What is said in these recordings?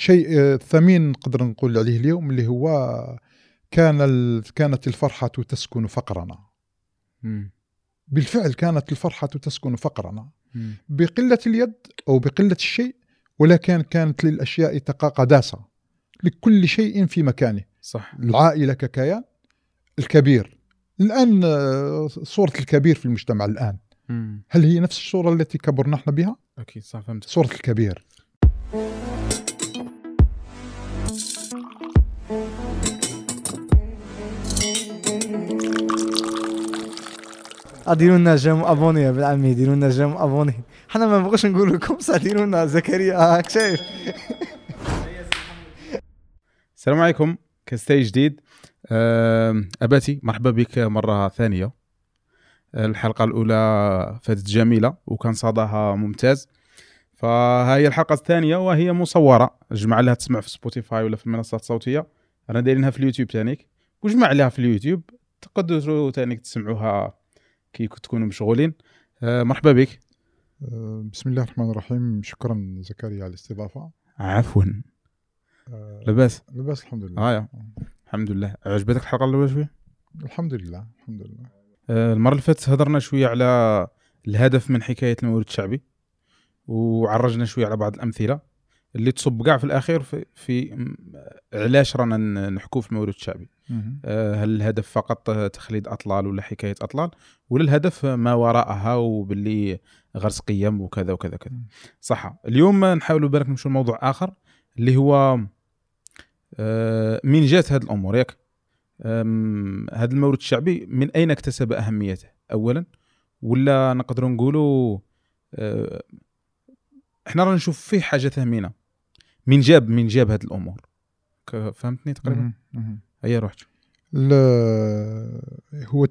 شيء آه، ثمين نقدر نقول عليه اليوم اللي هو كان ال- كانت الفرحة تسكن فقرنا. بالفعل كانت الفرحة تسكن فقرنا. بقلة اليد أو بقلة الشيء ولكن كانت للأشياء تقى قداسة لكل شيء في مكانه. صح. العائلة ككيان الكبير. الآن آه، صورة الكبير في المجتمع الآن. هل هي نفس الصورة التي كبرنا إحنا بها؟ أكيد صح فهمت صورة الكبير. ديروا لنا جيم أبوني يا بالعمي ديروا لنا جيم أبوني. حنا ما نبغوش نقول لكم بصح ديروا لنا زكريا. هاك شايف السلام عليكم كستي جديد. آم، أباتي مرحبا بك مرة ثانية. الحلقة الأولى فاتت جميلة وكان صداها ممتاز. فهي الحلقة الثانية وهي مصورة. جمع لها تسمع في سبوتيفاي ولا في المنصات الصوتية. أنا دايرينها في اليوتيوب تانيك. وجمع لها في اليوتيوب تقدروا تانيك تسمعوها كي تكونوا مشغولين. آه، مرحبا بك. آه، بسم الله الرحمن الرحيم. شكرا زكريا على الاستضافة. عفوا. آه، لاباس؟ لاباس الحمد لله. آه يا. الحمد لله. عجبتك الحلقة الأولى شوية الحمد لله الحمد لله. المرة اللي فاتت هضرنا شوية على الهدف من حكاية المولد الشعبي وعرجنا شوية على بعض الأمثلة. اللي تصب كاع في الأخير في, في علاش رانا نحكوا في المولد الشعبي. آه، هل الهدف فقط تخليد أطلال ولا حكاية أطلال؟ ولا الهدف ما وراءها وباللي غرس قيم وكذا وكذا كذا. صح اليوم نحاولوا بالك نمشوا لموضوع آخر اللي هو آه، من جات هذه الأمور ياك؟ هذا المولد الشعبي من أين اكتسب أهميته؟ اولا ولا نقدروا نقولوا أه، إحنا رانا نشوف فيه حاجة ثمينة. من جاب من جاب هذه الأمور. فهمتني تقريبا. هيا رحت ال- هو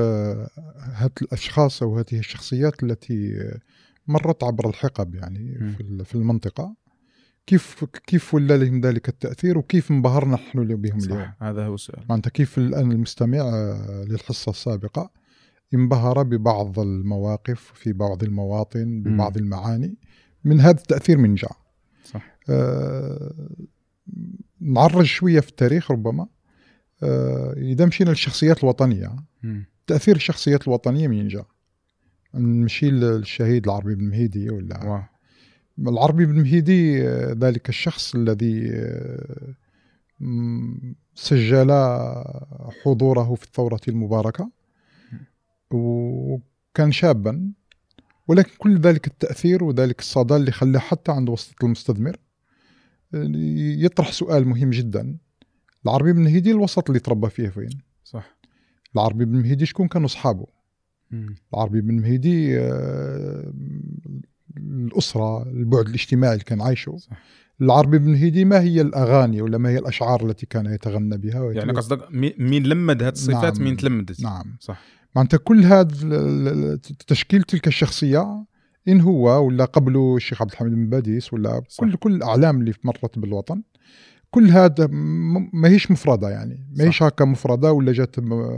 آه، هذه الأشخاص أو هذه الشخصيات التي آه، مرت عبر الحقب يعني. في ال- في المنطقة كيف كيف ولا لهم ذلك التأثير وكيف انبهرنا نحن بهم اليوم؟ صح هذا هو السؤال. معناتها كيف الآن المستمع آه، للحصة السابقة انبهر ببعض المواقف في بعض المواطن ببعض المعاني من هذا التأثير من جاء صح. آه، نعرج شوية في التاريخ ربما. آه، إذا مشينا للشخصيات الوطنية. مم. تأثير الشخصيات الوطنية من جاء؟ نمشي للشهيد العربي بن مهيدي ولا؟ واه. العربي بن مهيدي آه، ذلك الشخص الذي آه، م- سجل حضوره في الثورة المباركة. وكان شابا. ولكن كل ذلك التأثير وذلك الصدى اللي خلاه حتى عند وسط المستثمر آه، يطرح سؤال مهم جدا. العربي بن مهيدي الوسط اللي تربى فيه فين؟ صح. العربي بن مهيدي شكون كانوا أصحابه؟ مم. العربي بن مهيدي آه، الأسرة البعد الاجتماعي اللي كان عايشه. صح. العربي بن مهيدي ما هي الأغاني ولا ما هي الأشعار التي كان يتغنى بها يعني قصدك مي- مين لمد هذه الصفات نعم. مين تلمدت؟ نعم. صح. معناتها كل هذا تشكيل تلك الشخصية إن هو ولا قبله الشيخ عبد الحميد بن باديس ولا صح. كل كل الأعلام اللي مرت بالوطن كل هذا م- ما هيش مفردة يعني ما هيش هكا مفردة ولا جات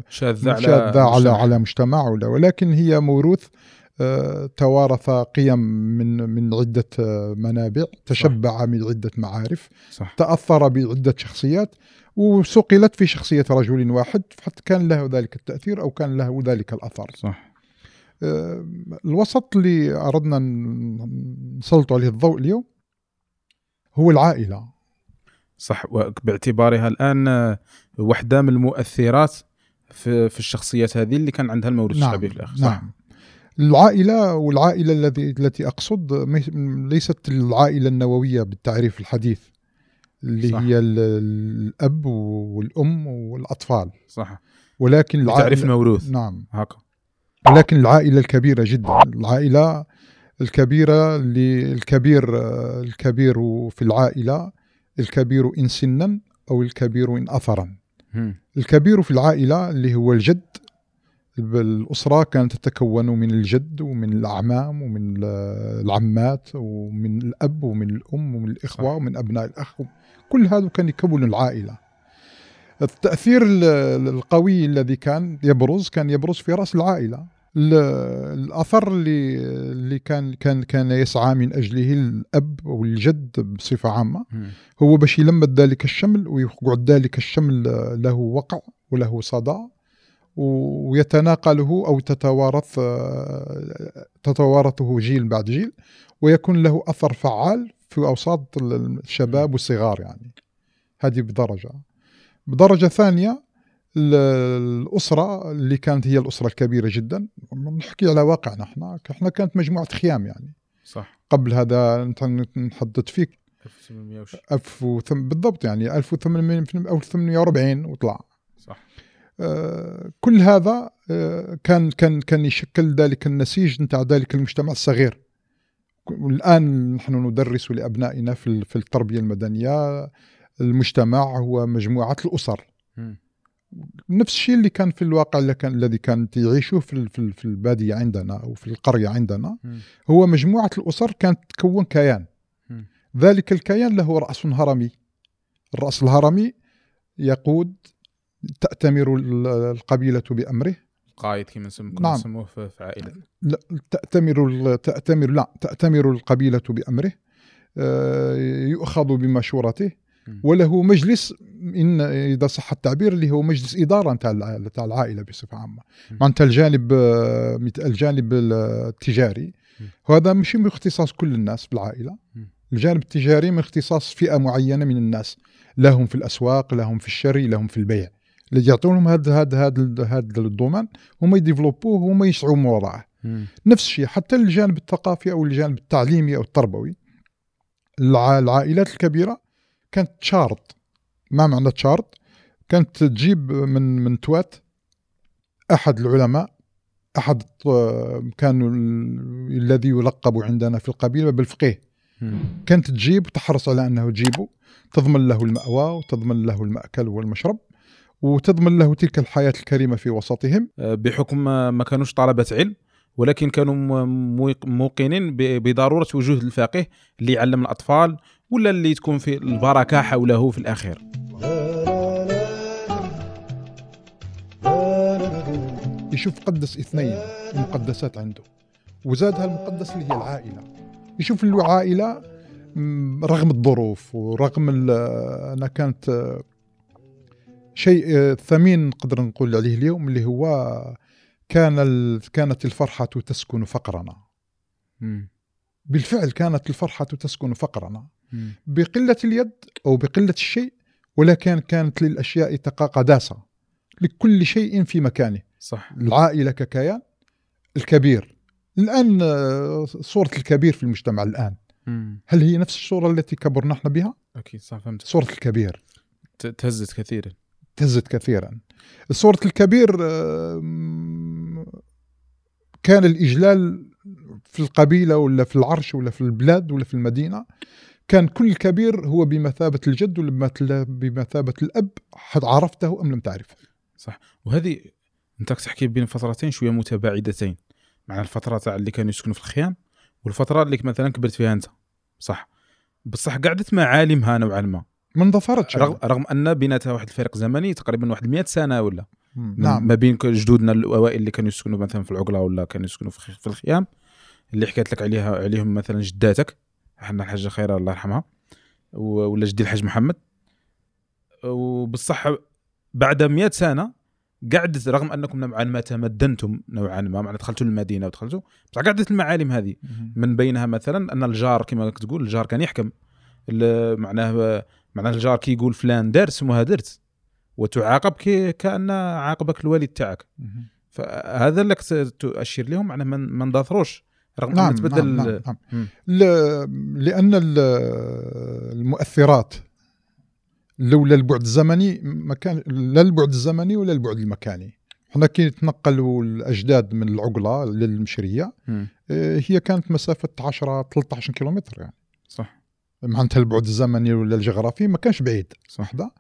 شاذة على على مجتمع. على مجتمع ولا ولكن هي موروث توارث قيم من من عدة آه، منابع تشبع من عدة معارف صح. تأثر بعدة شخصيات وسقلت في شخصية رجل واحد حتى كان له ذلك التأثير أو كان له ذلك الأثر. صح. آه، الوسط اللي أردنا ن- نسلط عليه الضوء اليوم هو العائلة. صح. باعتبارها الآن آه، واحدة من المؤثرات في, في الشخصيات هذه اللي كان عندها المولد الشعبي في الآخر صح. نعم. العائلة والعائلة الذي التي أقصد ليست العائلة النووية بالتعريف الحديث اللي صح. هي ال- الأب والأم والأطفال. صح. ولكن تعريف العائلة الموروث نعم. هكا. ولكن العائلة الكبيرة جدا. العائلة الكبيرة اللي الكبير الكبير في العائلة الكبير إن سنا أو الكبير إن أثرا. الكبير في العائلة اللي هو الجد الأسرة كانت تتكون من الجد ومن الأعمام ومن ال- العمات ومن الأب ومن الأم ومن الإخوة. ومن أبناء الأخ. كل هذا كان يكون العائلة. التأثير ال- القوي الذي كان يبرز كان يبرز في رأس العائلة. ال- الأثر اللي اللي كان كان كان يسعى من أجله الأب أو الجد بصفة عامة. مم. هو باش يلمد ذلك الشمل ويقعد ذلك الشمل له وقع وله صدى. ويتناقله أو تتوارث تتوارثه جيل بعد جيل ويكون له أثر فعال في أوساط الشباب والصغار يعني. هذه بدرجة. بدرجة ثانية ال- الأسرة اللي كانت هي الأسرة الكبيرة جدا نحكي على واقعنا إحنا إحنا كانت مجموعة خيام يعني. صح. قبل هذا أنت نحدد فيك. 1800 وش 1000 وثم- بالضبط يعني 1800 1840 وطلع. كل هذا آه، كان كان كان يشكل ذلك النسيج نتاع ذلك المجتمع الصغير والآن نحن ندرس لأبنائنا في في التربية المدنية المجتمع هو مجموعة الأسر مم. نفس الشيء اللي كان في الواقع اللي كان الذي كانت يعيشوه في في ال- في البادية عندنا أو في القرية عندنا مم. هو مجموعة الأسر كانت تكون كيان مم. ذلك الكيان له رأس هرمي الرأس الهرمي يقود تأتمر ال- القبيلة بأمره قائد كما نسم- كنا نعم. نسموه في عائلة لا تأتمر تأتمر لا تأتمر القبيلة بأمره آه، يؤخذ بمشورته. وله مجلس إن إذا صح التعبير اللي هو مجلس إدارة نتاع نتاع العائلة بصفة عامة مم. معناتها الجانب آه، الجانب التجاري. وهذا مش من اختصاص كل الناس مم. الجانب التجاري من اختصاص فئة معينة من الناس لهم في الأسواق لهم في الشري لهم في البيع اللي يعطونهم هذا هذا هذا هذا الدومان هم يديفلوبوه وهم يسعوا مم. نفس الشيء حتى الجانب الثقافي أو الجانب التعليمي أو التربوي الع- العائلات الكبيرة كانت تشارط. ما معنى تشارط؟ كانت تجيب من من توات أحد العلماء أحد الط- كان ال- الذي يلقب عندنا في القبيلة بالفقيه. كانت تجيب وتحرص على أنه تجيبه تضمن له المأوى وتضمن له المأكل والمشرب. وتضمن له تلك الحياة الكريمة في وسطهم. آه، بحكم ما كانوش طلبة علم ولكن كانوا موقنين بضرورة وجود الفقيه اللي يعلم الأطفال ولا اللي تكون في البركة حوله في الأخير. يشوف قدس اثنين مقدسات عنده وزادها المقدس اللي هي العائلة. يشوف له عائلة مم، رغم الظروف ورغم أنا كانت شيء آه، ثمين نقدر نقول عليه اليوم اللي هو كان ال- كانت الفرحة تسكن فقرنا. بالفعل كانت الفرحة تسكن فقرنا. بقلة اليد أو بقلة الشيء ولكن كانت للأشياء تقى قداسة لكل شيء في مكانه. صح. العائلة ككيان الكبير. الآن آه، صورة الكبير في المجتمع الآن. هل هي نفس الصورة التي كبرنا إحنا بها؟ أكيد صح فهمت صورة الكبير. تهزت كثيرا. تهزت كثيرا. صورة الكبير آه، كان الإجلال في القبيلة ولا في العرش ولا في البلاد ولا في المدينة. كان كل كبير هو بمثابة الجد ولا بمثابة الأب عرفته أم لم تعرفه. وهذه أنت تحكي بين فترتين شوية متباعدتين. مع الفترة تاع اللي كانوا يسكنوا في الخيام والفترة اللي مثلا كبرت فيها أنت. صح. بصح قعدت معالمها نوعا ما ما اندثرتش رغم, رغم أن بيناتها واحد الفارق زمني تقريبا واحد 100 سنة ولا. من- نعم. ما بين جدودنا الأوائل اللي كانوا يسكنوا مثلا في العقلة ولا كانوا يسكنوا في الخيام اللي حكيت لك عليها عليهم مثلا جداتك. إحنا الحاجة خيرة الله يرحمها. ولا جدي الحاج محمد. وبالصح بعد 100 سنة قعدت رغم أنكم نوعا ما تمدنتم نوعا ما معنى دخلتوا المدينة ودخلتوا بصح قعدت المعالم هذه. من بينها مثلا أن الجار كما تقول الجار كان يحكم. معناه معناه الجار كي يقول فلان دار سموها درت وتعاقب كي كأن عاقبك الوالد تاعك. فهذا كت- تؤشر لهم معناه ما ندثروش رغم نعم تبدل نعم, نعم, نعم. لأن ال- المؤثرات لولا البعد الزمني ما كان لا البعد الزمني ولا البعد المكاني إحنا كي نتنقلوا الأجداد من العقلة للمشرية. آه، هي كانت مسافة 10 13 كيلومتر يعني صح معناتها البعد الزمني ولا الجغرافي ما كانش بعيد صح وحده.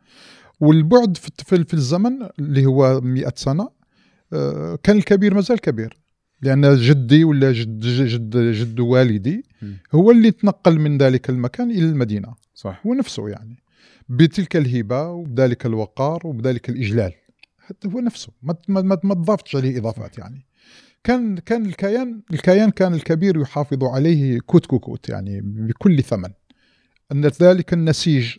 والبعد في الزمن اللي هو 100 سنة آه، كان الكبير مازال كبير. لأن جدي ولا جد جد جد والدي. هو اللي تنقل من ذلك المكان إلى المدينة. صح. هو نفسه يعني. بتلك الهبه وبذلك الوقار وبذلك الإجلال. حتى هو نفسه. ما ما ما, ما تضافتش عليه إضافات يعني. كان كان الكيان الكيان كان الكبير يحافظ عليه كوت كوت يعني بكل ثمن. أن ذلك النسيج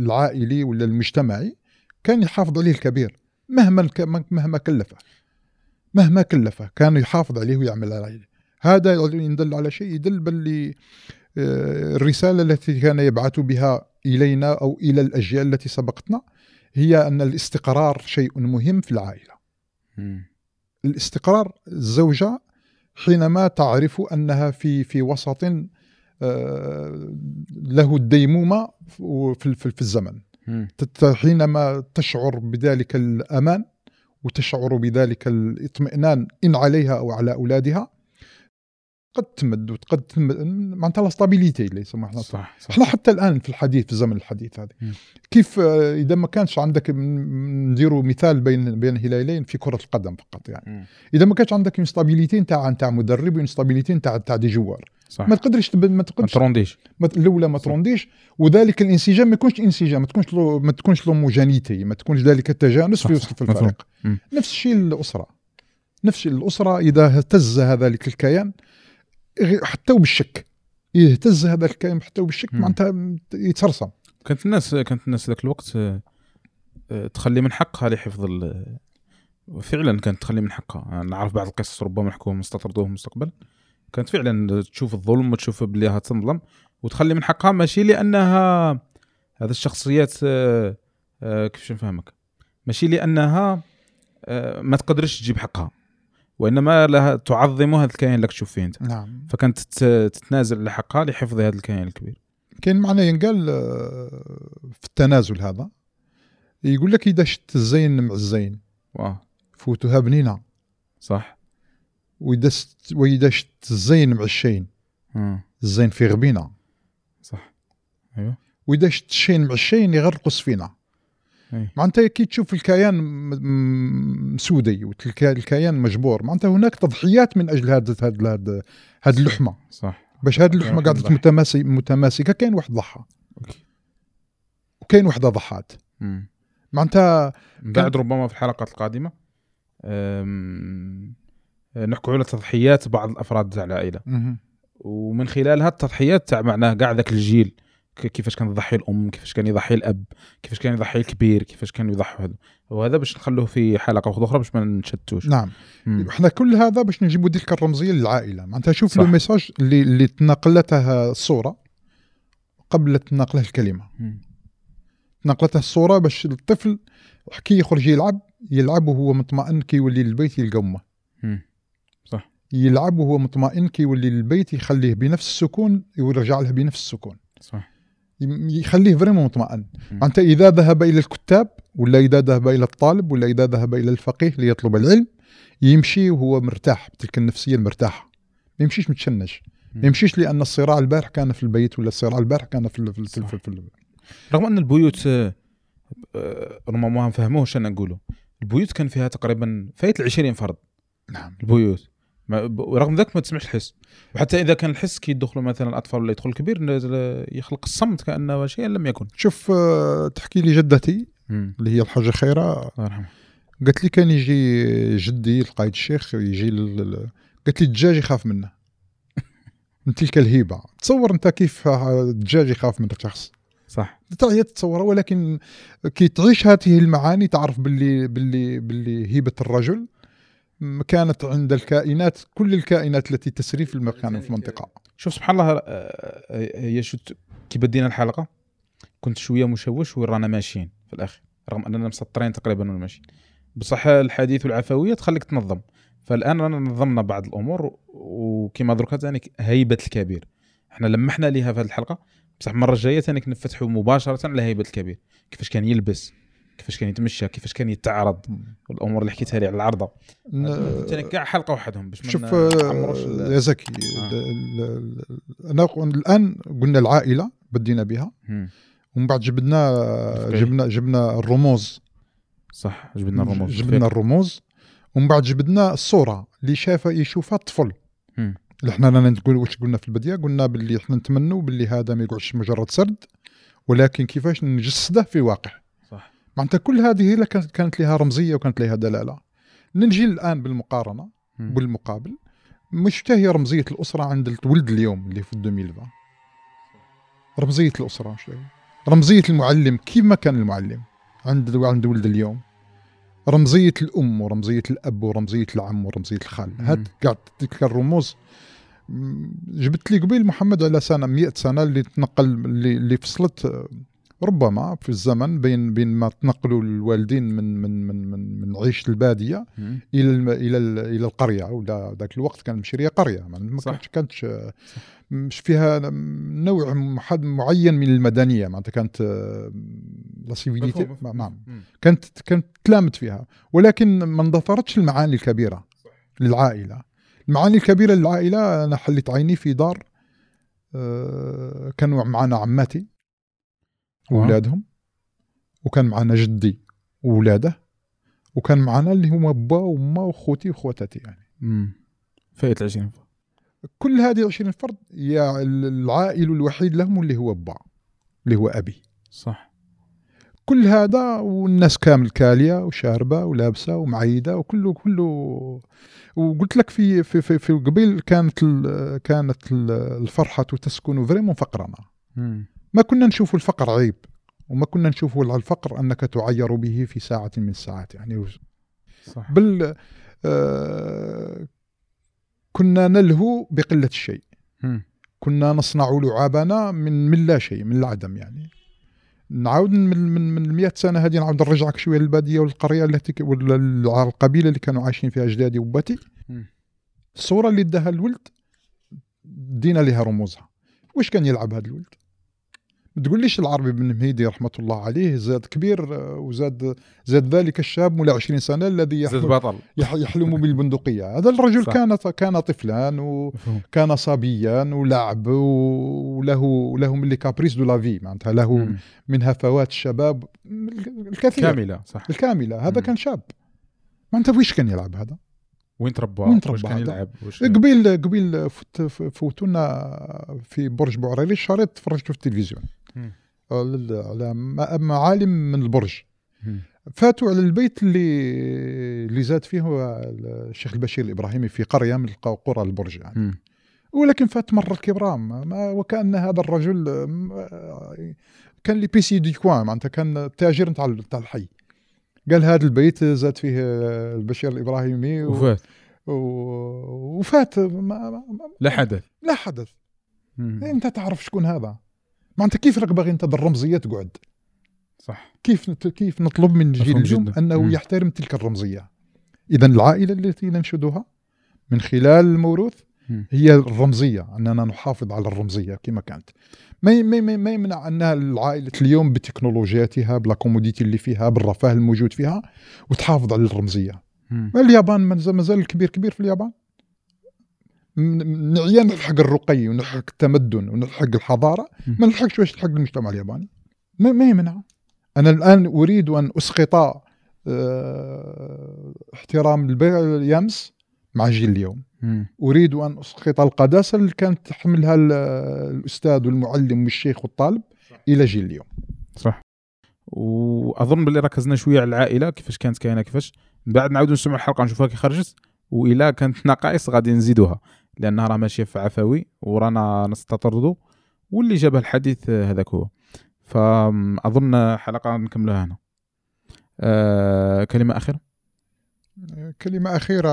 العائلي ولا المجتمعي كان يحافظ عليه الكبير مهما مهما كلفه. مهما كلفه كان يحافظ عليه ويعمل عليه هذا يدل على شيء يدل باللي آه، الرسالة التي كان يبعث بها إلينا أو إلى الأجيال التي سبقتنا هي أن الاستقرار شيء مهم في العائلة. الاستقرار الزوجة حينما تعرف أنها في في وسط له الديمومة في في الزمن. حينما تشعر بذلك الأمان وتشعر بذلك الاطمئنان إن عليها أو على أولادها قد تمد وقد تمد معناتها la stabilité اللي يسموها صح, صح. إحنا حتى الآن في الحديث في الزمن الحديث هذا. كيف آه، إذا ما كانش عندك نديروا مثال بين بين هلالين في كرة القدم فقط يعني. إذا ما كانش عندك une stabilité نتاع نتاع مدرب و une stabilité نتاع نتاع des joueurs. صح. ما تقدرش ما تقدرش ما ترونديش. الأولى ما ترونديش وذلك الانسجام ما يكونش انسجام ما تكونش لو ما تكونش لوموجانيتي ما تكونش ذلك التجانس في وسط الفريق. نفس الشيء الأسرة. نفس الشيء الأسرة إذا اهتز ذلك الكيان حتى بالشك يهتز هذا الكلام حتى بالشك معناتها يترسم. كانت الناس كانت الناس ذاك الوقت آه، آه، تخلي من حقها لحفظ فعلا كانت تخلي من حقها. نعرف بعض القصص ربما نحكوهم استطردوهم المستقبل كانت فعلا تشوف الظلم وتشوف بلي تنظلم وتخلي من حقها ماشي لأنها هذه الشخصيات آه، كيفاش نفهمك؟ ماشي لأنها ما تقدرش تجيب حقها وإنما لها تعظم هذا الكيان اللي تشوف فيه أنت. نعم. فكانت تتنازل لحقها لحفظ هذا الكيان الكبير. كاين معنى ينقال آه، في التنازل هذا. يقول لك إذا شت الزين مع الزين واه. فوتوها بنينة. صح. وإذا شت الزين مع الشين الزين في غبينه صح. أيوه. وإذا شت الشين مع الشين يغرقوا السفينه معناتها كي تشوف الكيان مسودي والكيان مجبور معناتها هناك تضحيات من أجل هذا هذا هذه اللحمة. صح. باش هذه اللحمة قاعدة متماسكه متماسكة كاين واحد ضحى. وكاين وحده ضحات. معناتها بعد ربما في الحلقات القادمة نحكوا على تضحيات بعض الأفراد تاع العائلة. ومن خلال هذه التضحيات تاع معناه كاع ذاك الجيل كيفاش كان يضحي الأم كيفاش كان يضحي الأب كيفاش كان يضحي الكبير كيفاش كان يضحي هذا. وهذا باش نخلوه في حلقة أخرى باش ما نشتوش. نعم. إحنا كل هذا باش نجيبوا ديك الرمزية للعائلة. معناتها شوف لو ميساج اللي اللي تناقلتها الصورة قبل تناقله الكلمة. تناقلتها الصورة باش الطفل كي يخرج يلعب يلعب وهو مطمئن كي يولي للبيت يلقى أمه. يلعب وهو مطمئن كي يولي للبيت يخليه بنفس السكون ويرجع له بنفس السكون. صح يخليه vraiment مطمئن. أنت إذا ذهب إلى الكتاب ولا إذا ذهب إلى الطالب ولا إذا ذهب إلى الفقيه ليطلب العلم يمشي وهو مرتاح بتلك النفسية المرتاحة. ما يمشيش متشنج. ما يمشيش لأن الصراع البارح كان في البيت ولا الصراع البارح كان في في, في, في, في رغم أن البيوت آه، ربما ما نفهموش أنا نقوله البيوت كان فيها تقريبا فايت ال 20 فرد. نعم. البيوت. ورغم ذلك ما تسمعش الحس. وحتى إذا كان الحس كي يدخلوا مثلا الأطفال ولا يدخل الكبير يخلق الصمت كأنه شيء لم يكن. شوف آه، تحكي لي جدتي اللي هي الحاجة خيرة. الله يرحمها. قالت لي كان يجي جدي القايد الشيخ يجي قالت لي الدجاج يخاف منه. من تلك الهيبة. تصور أنت كيف الدجاج يخاف من شخص صح. هي تتصورها ولكن كي تعيش هذه المعاني تعرف باللي باللي باللي هيبة الرجل. كانت عند الكائنات كل الكائنات التي تسري في المكان في المنطقة شوف سبحان الله آه، آه، هي شو كي بدينا الحلقة؟ كنت شوية مشوش وين رانا ماشيين في الآخر رغم أننا مسطرين تقريبا ماشيين. بصح الحديث والعفويه تخليك تنظم. فالآن رانا نظمنا بعض الأمور وكما دركا ثاني هيبة الكبير. إحنا لمحنا ليها في هذه الحلقة. بصح المره الجايه ثاني نفتحوا مباشرة على هيبه الكبير. كيفاش كان يلبس. كيفاش كان يتمشى كيفاش كان يتعرض الأمور اللي حكيتها لي على العرضة. ثاني كاع حلقة وحدهم باش شوف يا زكي آه. أنا الآن قلنا العائلة بدينا بها. ومن بعد جبنا جبنا جبنا الرموز. صح جبنا الرموز جبنا الرموز. ومن بعد جبنا الصورة اللي شافها يشوفها الطفل. اللي إحنا نقول واش قلنا في البداية قلنا باللي إحنا نتمنوا باللي هذا ما يقعدش مجرد سرد ولكن كيفاش نجسده في واقع معناتها كل هذه كانت لها رمزية وكانت لها دلالة نجي الآن بالمقارنة. بالمقابل مش هي رمزية الأسرة عند الولد اليوم اللي في 2020 رمزية الأسرة هي. رمزية المعلم كيف ما كان المعلم عند عند ولد اليوم رمزية الأم ورمزية الأب ورمزية العم ورمزية الخال. هاد قاعد تلك الرموز جبت لي قبيل محمد على سنة 100 سنة اللي تنقل اللي, اللي فصلت ربما في الزمن بين بين ما تنقلوا الوالدين من من من من, من عيش البادية مم. إلى الم... إلى ال... إلى القرية ولا ذاك الوقت كان مشرية قرية ما صح. كانتش مش فيها نوع محد معين من المدنية معناتها كانت آه، la civilité. نعم. كانت كانت تلامت فيها ولكن ما اندثرتش المعاني الكبيرة للعائلة المعاني الكبيرة للعائلة أنا حليت عيني في دار آه، كانوا معنا عماتي واولادهم وكان معنا جدي واولاده وكان معنا اللي هما با وما واخوتي واخواتاتي يعني. مم. فايت 20 كل هذه 20 فرد يا العائل الوحيد لهم اللي هو با اللي هو أبي. صح. كل هذا والناس كامل واكلة وشاربة ولابسة ومعيدة وكله كله. وقلت لك في في في, في قبيل كانت ال- كانت ال- الفرحة تسكن vraiment فقرنا. ما كنا نشوف الفقر عيب وما كنا نشوف الفقر أنك تعير به في ساعة من الساعات يعني صح بل آه كنا نلهو بقلة الشيء. كنا نصنع لعابنا من من لا شيء من العدم يعني. نعاود من من من 100 سنة هذه نعاود نرجعك شوية للبادية والقرية التي ولا القبيلة اللي كانوا عايشين فيها أجدادي وباتي. الصورة اللي داها الولد دينا لها رموزها. واش كان يلعب هذا الولد؟ ما تقوليش العربي بن مهيدي رحمة الله عليه زاد كبير آه، وزاد زاد ذلك الشاب مولا 20 سنة الذي زاد يحلم, بطل يح- يحلم بالبندقية هذا الرجل صح. كان كان طفلا و مفهوم كان صبيا ولعب وله له من لي كابريس دو لا في معناتها له مم. من هفوات الشباب الكثير كامله صح الكاملة هذا مم. كان شاب معناتها ويش كان يلعب هذا وين تربى وين تربى واش كان؟ يلعب واش قبيل قبيل فوت فوتونا في برج بوعريري شريط تفرجته في التلفزيون. على على م- معالم من البرج. فاتوا على البيت اللي اللي زاد فيه هو الشيخ البشير الإبراهيمي في قرية من قرى البرج يعني. مم. ولكن فات مر الكرام ما وكأن هذا الرجل آه، كان لي بيسي دي كوان معناتها كان تاجر نتاع نتاع الحي. قال هذا البيت زاد فيه آه، البشير الإبراهيمي و- وفات. و- وفات. ما ما ما لا حدث. لا حدث. مم. أنت تعرف شكون هذا؟ معناتها كيف راك باغي انت بالرمزيه تقعد صح كيف كيف نطلب من مفهوم اليوم. أنه مم. يحترم تلك الرمزية اذا العائلة التي ننشدها من خلال الموروث. هي الرمزية أننا نحافظ على الرمزية كما كانت ما ما ما يمنع انها العائلة اليوم بتكنولوجياتها بلا كوموديتي اللي فيها بالرفاه الموجود فيها وتحافظ على الرمزية. ما اليابان ما زال- ما زال الكبير كبير في اليابان نعيا نلحق الرقي ونلحق التمدن ونلحق الحضارة. ما نلحقش واش نلحق المجتمع الياباني. ما, ما يمنع. أنا الآن أريد أن أسقط آه، احترام البيع اليمس مع جيل اليوم. مم. أريد أن أسقط القداسة اللي كانت تحملها ال- الأستاذ والمعلم والشيخ والطالب إلى جيل اليوم. صح. وأظن باللي ركزنا شوية على العائلة كيفاش كانت كاينة كيفاش. من بعد نعاودوا نسمعوا الحلقة نشوفها كي خرجت والى كانت نقائص غادي نزيدوها. لأنها راه ماشية في عفوي ورانا نستطردوا واللي جاب الحديث هذاك هو. فأظن حلقة نكملوها هنا. آه كلمة أخيرة؟ كلمة أخيرة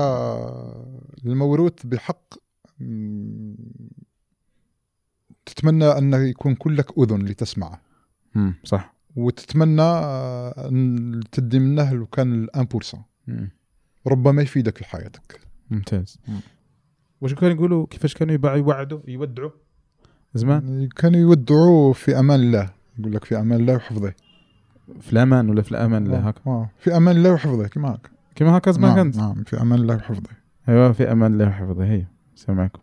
للموروث بحق تتمنى أن يكون كلك أذن لتسمعه مم. صح. وتتمنى آه، أن تدي منه لو كان الان بورسون مم. ربما يفيدك في حياتك ممتاز. مم. واش كانوا يقولوا؟ كيفاش كانوا يباعوا يوعدوا يودعوا؟ زمان؟ كانوا يودعوه في أمان الله. يقول لك في أمان الله وحفظه. في الأمان ولا في الأمان لا هكا. آه، في أمان الله وحفظه كما هكا. كما هكا زمان نعم, كانت؟ نعم في أمان الله وحفظه. ايوا في أمان الله وحفظه هي سامعكم.